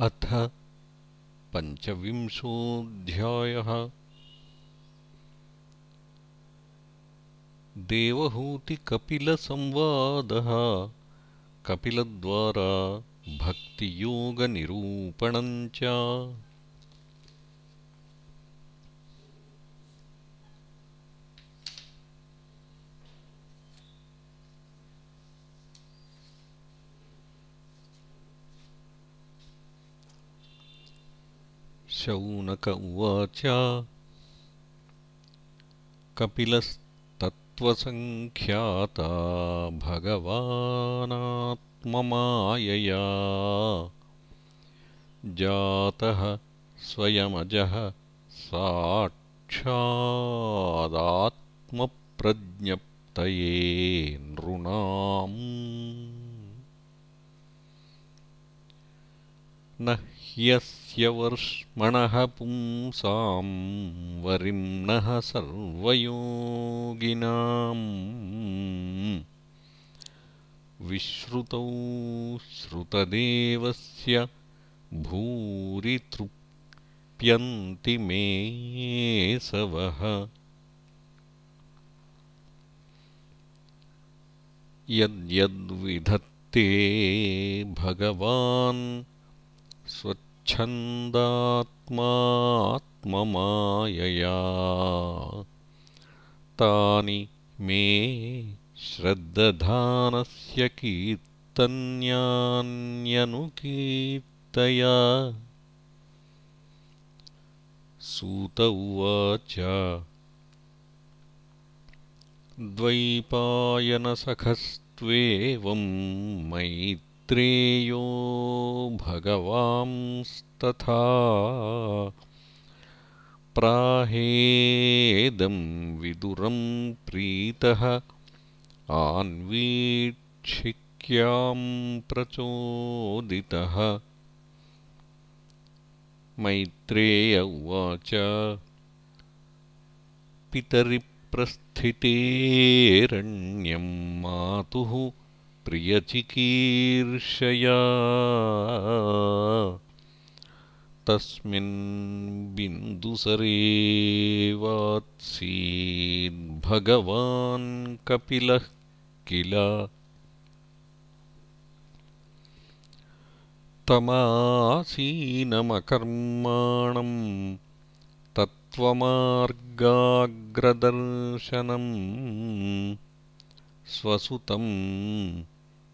अथ पञ्चविंशोऽध्यायः। देवहूतिकपिलसंवादः कपिलद्वारा भक्तियोगनिरूपणम् च शौनक उवाच। कपिलस्तत्त्वसङ्ख्याता भगवानात्ममायया। जातः स्वयमजः साक्षादात्मप्रज्ञप्तये नृणाम्। न ह्यस्य वर्ष्मणः पुंसां वरिम्णः सर्वयोगिनाम्। विश्रुतौ श्रुतदेवस्य भूरि तृप्यन्ति मेऽसवः यद्यद्विधत्ते भगवान् स्वच्छन्दात्मात्ममायया। तानि मे श्रद्दधानस्य कीर्तन्यान्यनुकीर्तय। सूत उवाच द्वैपायनसखस्त्वेवं मयि ेयो भगवांस्तथा प्राहेदं विदुरं प्रीतः आन्वीक्षिक्यां प्रचोदितः। मैत्रेय उवाच पितरिप्रस्थितेरण्यं मातुः प्रियचिकीर्षया। तस्मिन् बिन्दुसरेवात्सीद्भगवान् कपिलः किल? तमासीनमकर्माणम् तत्त्वमार्गाग्रदर्शनम् स्वसुतम्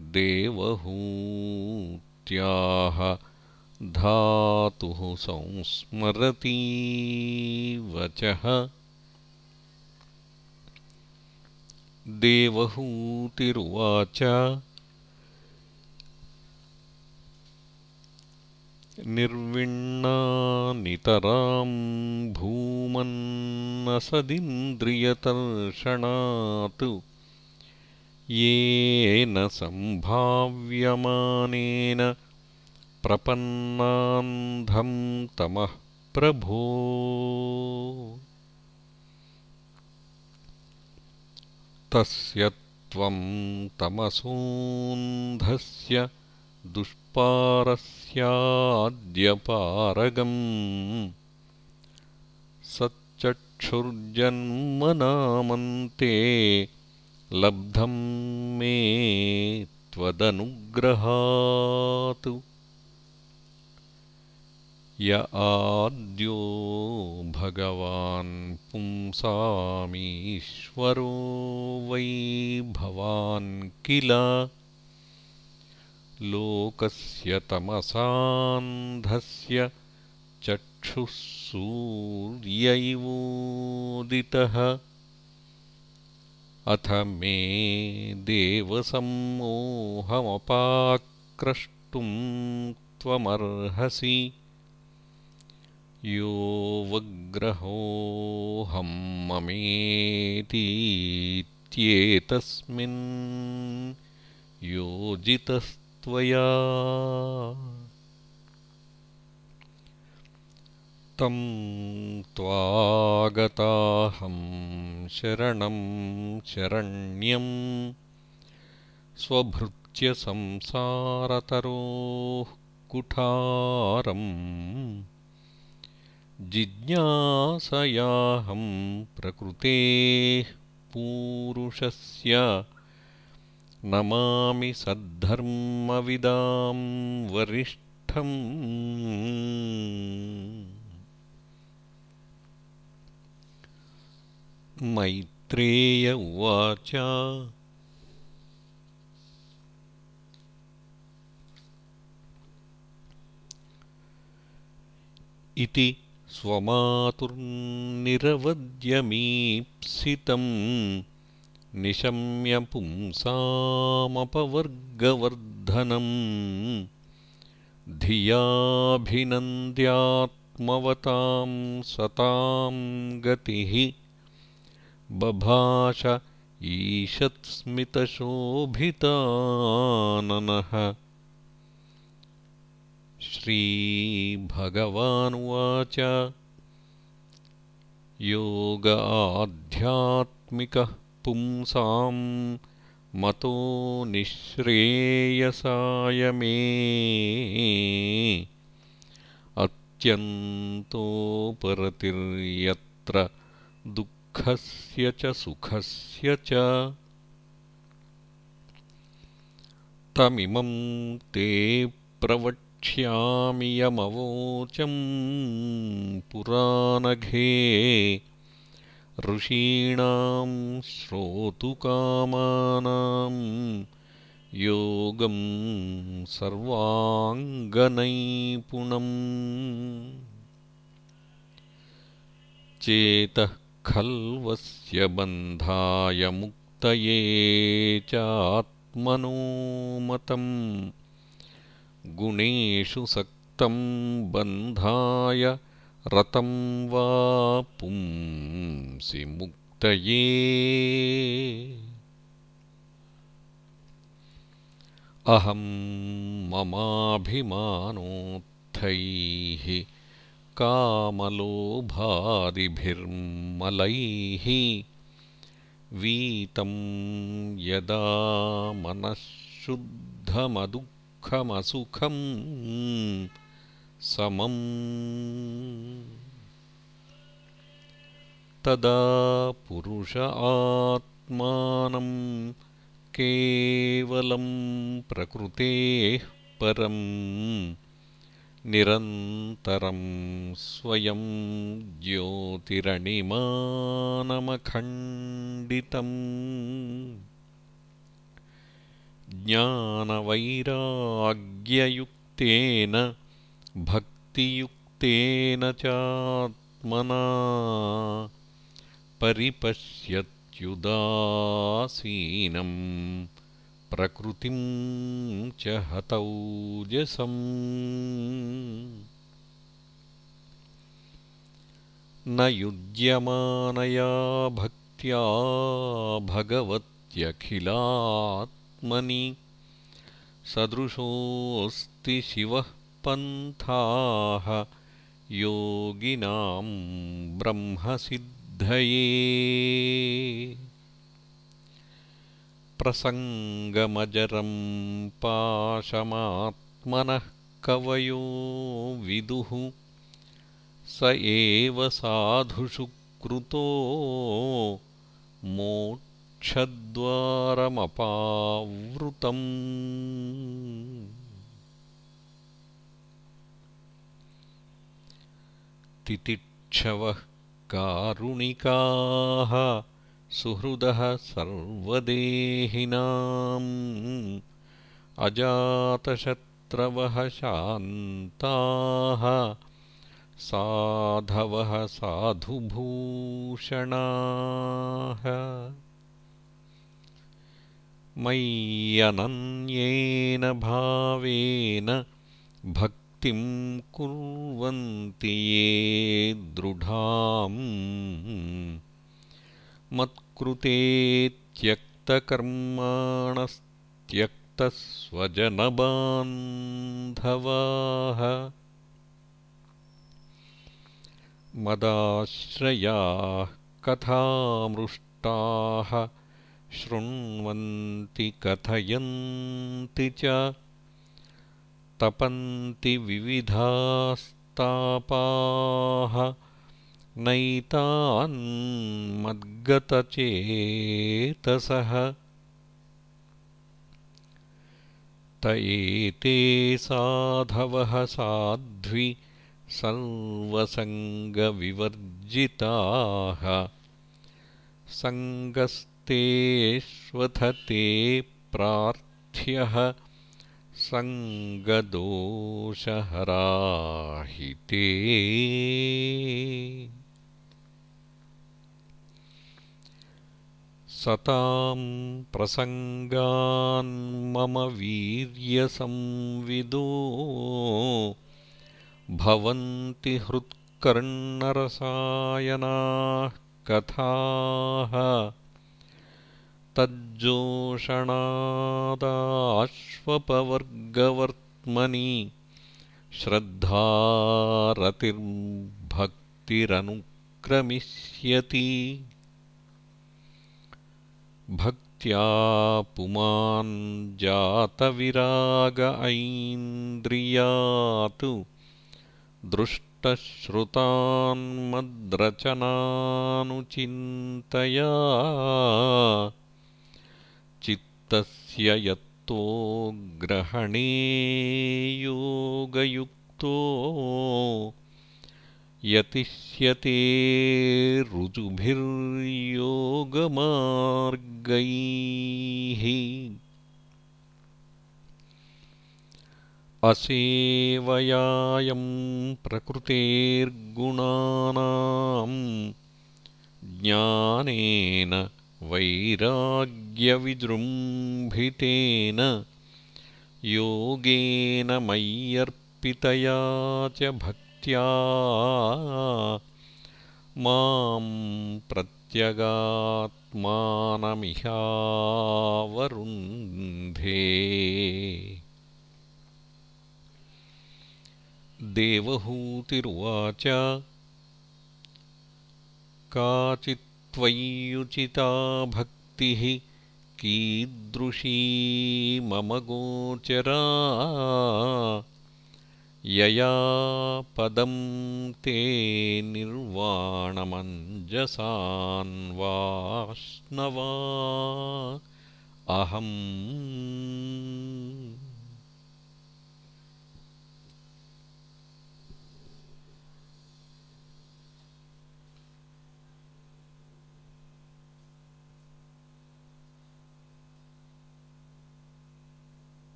देवहूत्याः धातुः संस्मरती वचः देवहूतिरुवाच। निर्विण्णानितरां भूमन्नसदिन्द्रियतर्षणात् येन सम्भाव्यमानेन प्रपन्नान्धं तमः प्रभो। तस्य त्वं तमसोऽन्धस्य दुष्पारस्याद्यपारगम्। सच्चक्षुर्जन्मनामन्ते लब्धं मे त्वदनुग्रहात्। य आद्यो भगवान् पुंसामीश्वरो वै भवान् किल? लोकस्य तमसान्धस्य चक्षुः सूर्यैवोदितः अथ मे देवसम्मोहमपाक्रष्टुं त्वमर्हसि। यो वग्रहोऽहं ममेतीत्येतस्मिन् योजितस्त्वया तं त्वागताहं शरणं शरण्यं स्वभृत्यसंसारतरोः कुठारम् जिज्ञासयाहं प्रकृतेः पूरुषस्य नमामि सद्धर्मविदां वरिष्ठम् मैत्रेय उवाच। इति स्वमातुर्निरवद्यमीप्सितम् निशम्य पुंसामपवर्गवर्धनम् धियाभिनन्द्यात्मवतां सतां गतिः बभाष ईषत्स्मितशोभिताननः। श्रीभगवानुवाच। योग आध्यात्मिकः पुंसां मतो निःश्रेयसाय मे। अत्यन्तोपरतिर्यत्र दुःखस्य च सुखस्य च। तमिमं ते प्रवक्ष्यामि यमवोचं पुरानघे ऋषीणां श्रोतुकामानां योगं सर्वाङ्गनैपुणम्। चेतः खल्वस्य बन्धाय मुक्तये चात्मनो मतम् गुणेषु सक्तं बन्धाय रतं वा पुंसि मुक्तये। अहं ममाभिमानोत्थैः कामलोभादिभिर्मलैः वीतं यदा मनःशुद्धमदुःखमसुखम् समम्। तदा पुरुष आत्मानं केवलं प्रकृतेः परम् निरन्तरं स्वयं ज्योतिरणिमानमखण्डितम्। ज्ञानवैराग्ययुक्तेन भक्तियुक्तेन चात्मना परिपश्यत्युदासीनं प्रकृतिं च हतौजसम् न युज्यमानया भक्त्या भगवत्यखिलात्मनि। सदृशोऽस्ति शिवः पन्थाः योगिनां ब्रह्मसिद्धये प्रसङ्गमजरं पाशमात्मनः कवयो विदुः। स एव साधुषु कृतो मोक्षद्वारमपावृतम्। तितिक्षवः कारुणिकाः सुहृदः सर्वदेहिनाम् अजातशत्रवः शान्ताः साधवः साधुभूषणाः। मय्यनन्येन भावेन भक्तिं कुर्वन्ति ये दृढाम्। मत्कृते त्यक्तकर्माणस्त्यक्तस्वजनबान्धवाः मदाश्रयाः कथामृष्टाः शृण्वन्ति कथयन्ति च तपन्ति विविधास्तापाः नैतान्मद्गतचेतसः त एते साधवः साध्वि सर्वसङ्गविवर्जिताः। सङ्गस्तेष्वथते प्रार्थ्यः सङ्गदोषहराहिते सतां प्रसङ्गान्मम वीर्यसंविदो। भवन्ति हृत्कर्णरसायनाः कथाः। तज्जोषणादाश्वपवर्गवर्त्मनि श्रद्धारतिर्भक्तिरनुक्रमिष्यति भक्त्या पुमान् जातविराग ऐन्द्रियात् दृष्टश्रुतान्मद्रचनानुचिन्तया चित्तस्य यत्तो ग्रहणे योगयुक्तो यतिष्यते ऋजुभिर्योगमार्गैः असेवयायं प्रकृतेर्गुणानाम् ज्ञानेन वैराग्यविजृम्भितेन योगेन मय्यर्पितया च भक्त्या मां प्रत्यगात्मानमिहावरुन्धे। देवहूतिरुवाच काचित्त्वय्युचिता भक्तिः कीदृशी मम गोचरा यया पदं ते निर्वाणमञ्जसान्वाश्नवा अहम्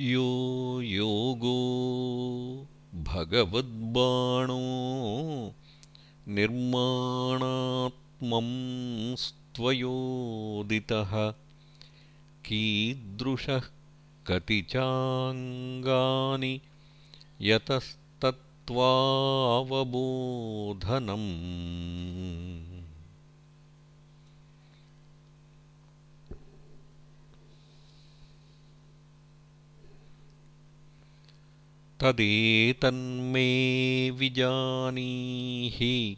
यो योगो भगवद्बाणो स्त्वयोदितः कीदृशः कति चाङ्गानि यतस्तत्त्वावबोधनम् तदेतन्मे विजानीहि।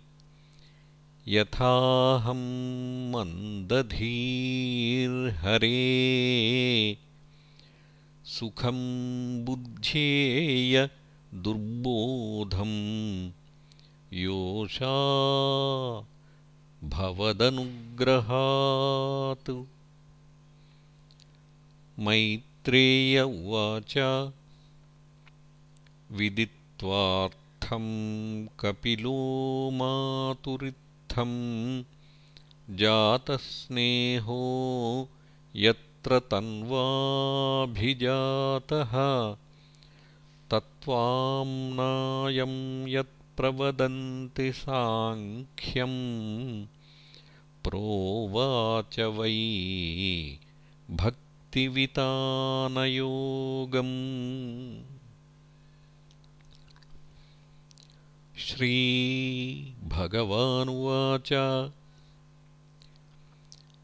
यथाहं मन्दधीर्हरे। सुखं बुद्ध्येय दुर्बोधं। योषा भवदनुग्रहात्। मैत्रेय उवाच विदित्वार्थं कपिलो मातुरित्थं जातस्नेहो यत्र तन्वाभिजातः तत्त्वाम्नायं यत्प्रवदन्ति साङ्ख्यं प्रोवाच वै भक्तिवितानयोगम् श्रीभगवानुवाच।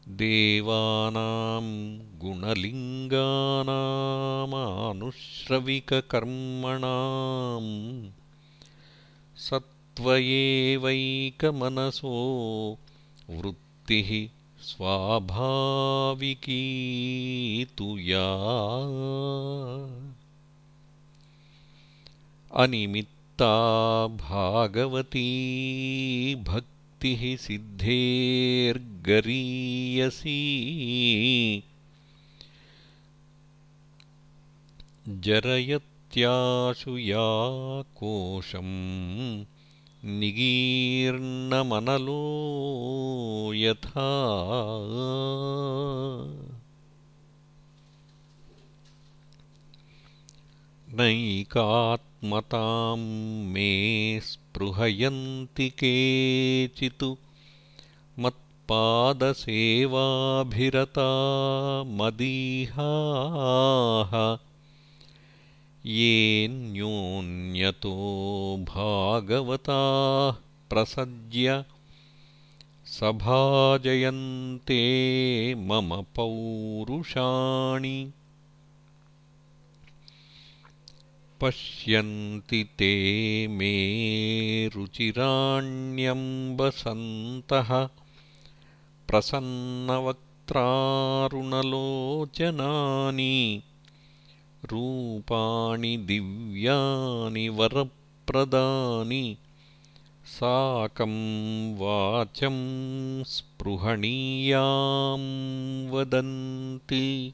देवानां गुणलिङ्गानामानुश्रविककर्मणाम् सत्त्वयेवैकमनसो वृत्तिः स्वाभाविकी तु या अनिमित्ता भागवती भक्तिः सिद्धेर्गरीयसी। जरयत्याशु या कोशम् निगीर्णमनलो यथा नैकात्मतां मे स्पृहयन्ति केचित्। मत्पादसेवाभिरता मदीहाः। येऽन्योन्यतो भागवताः प्रसज्य सभाजयन्ते मम पौरुषाणि पश्यन्ति ते मे रुचिराण्यम्बसन्तः। प्रसन्नवक्त्रारुणलोचनानि रूपाणि दिव्यानि वरप्रदानि साकं वाचं स्पृहणीयां वदन्ति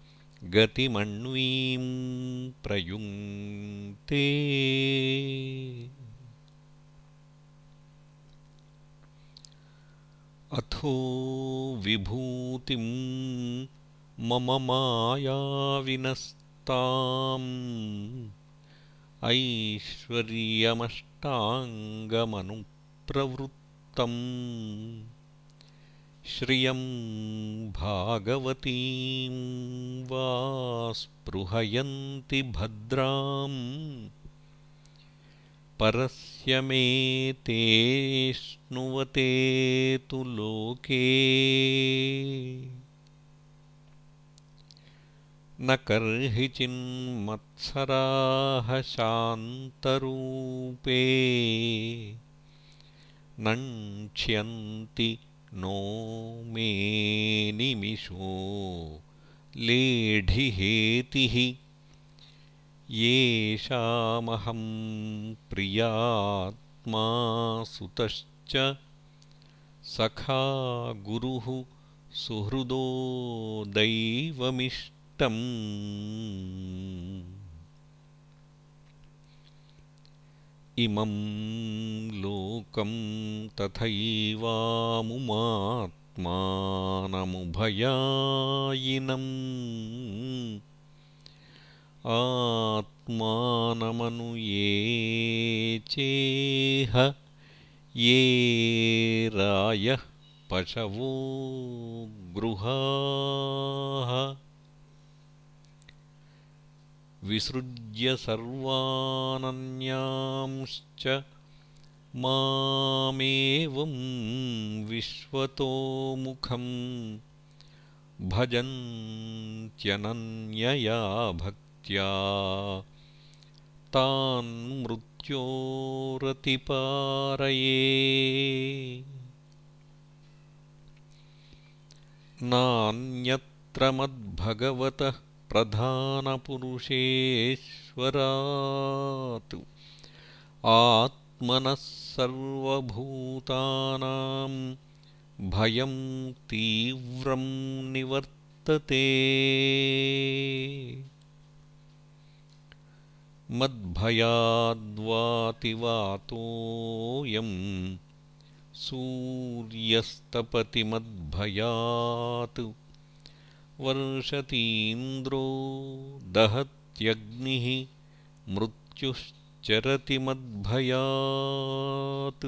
गतिमण्वीं प्रयुङ्क्ते। अथो विभूतिं मम मायाविनस्ताम्। ऐश्वर्यमष्टाङ्गमनुप्रवृत्तम् श्रियं भागवतीं वा स्पृहयन्ति भद्राम्। परस्य मे तेष्णुवते तु लोके। न कर्हि चिन्मत्सराः शान्तरूपे। नङ्क्ष्यन्ति नो मे निमिषो लेढिहेतिः येषामहं प्रियात्मा सुतश्च सखा गुरुः सुहृदो दैवमिष्ट इमं लोकं तथैवामुमात्मानमुभयायिनम्। आत्मानमनुये चेह ये रायः पशवो गृहाः। विसृज्य सर्वानन्यांश्च मामेवं विश्वतोमुखं भजन्त्यनन्यया भक्त्या तान्मृत्योरतिपारये नान्यत्र मद्भगवतः प्रधानपुरुषेश्वरात् आत्मनः सर्वभूतानां भयं तीव्रं निवर्तते। मद्भयाद्वातिवातोऽयं सूर्यस्तपति मद्भयात् वर्षतीन्द्रो दहत्यग्निः मृत्युश्चरति मद्भयात्।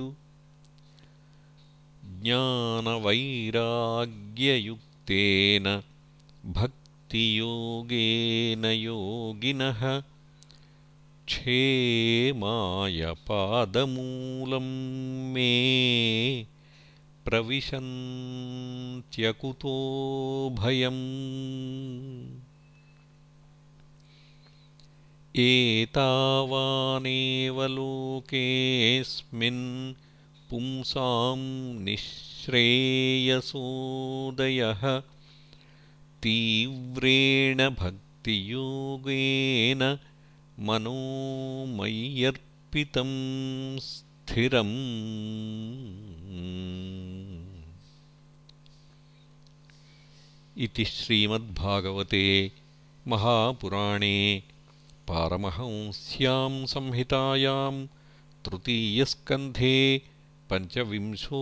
ज्ञानवैराग्ययुक्तेन भक्तियोगेन योगिनः क्षेमायपादमूलं मे प्रविशन्त्यकुतो भयम् एतावानेव लोकेऽस्मिन् पुंसां निःश्रेयसोदयः। तीव्रेण भक्तियोगेन मनो मय्यर्पितं स्थिरम् इति श्रीमद्भागवते महापुराणे पारमहंस्यां संहितायां तृतीयस्कन्धे पञ्चविंशोऽध्यायः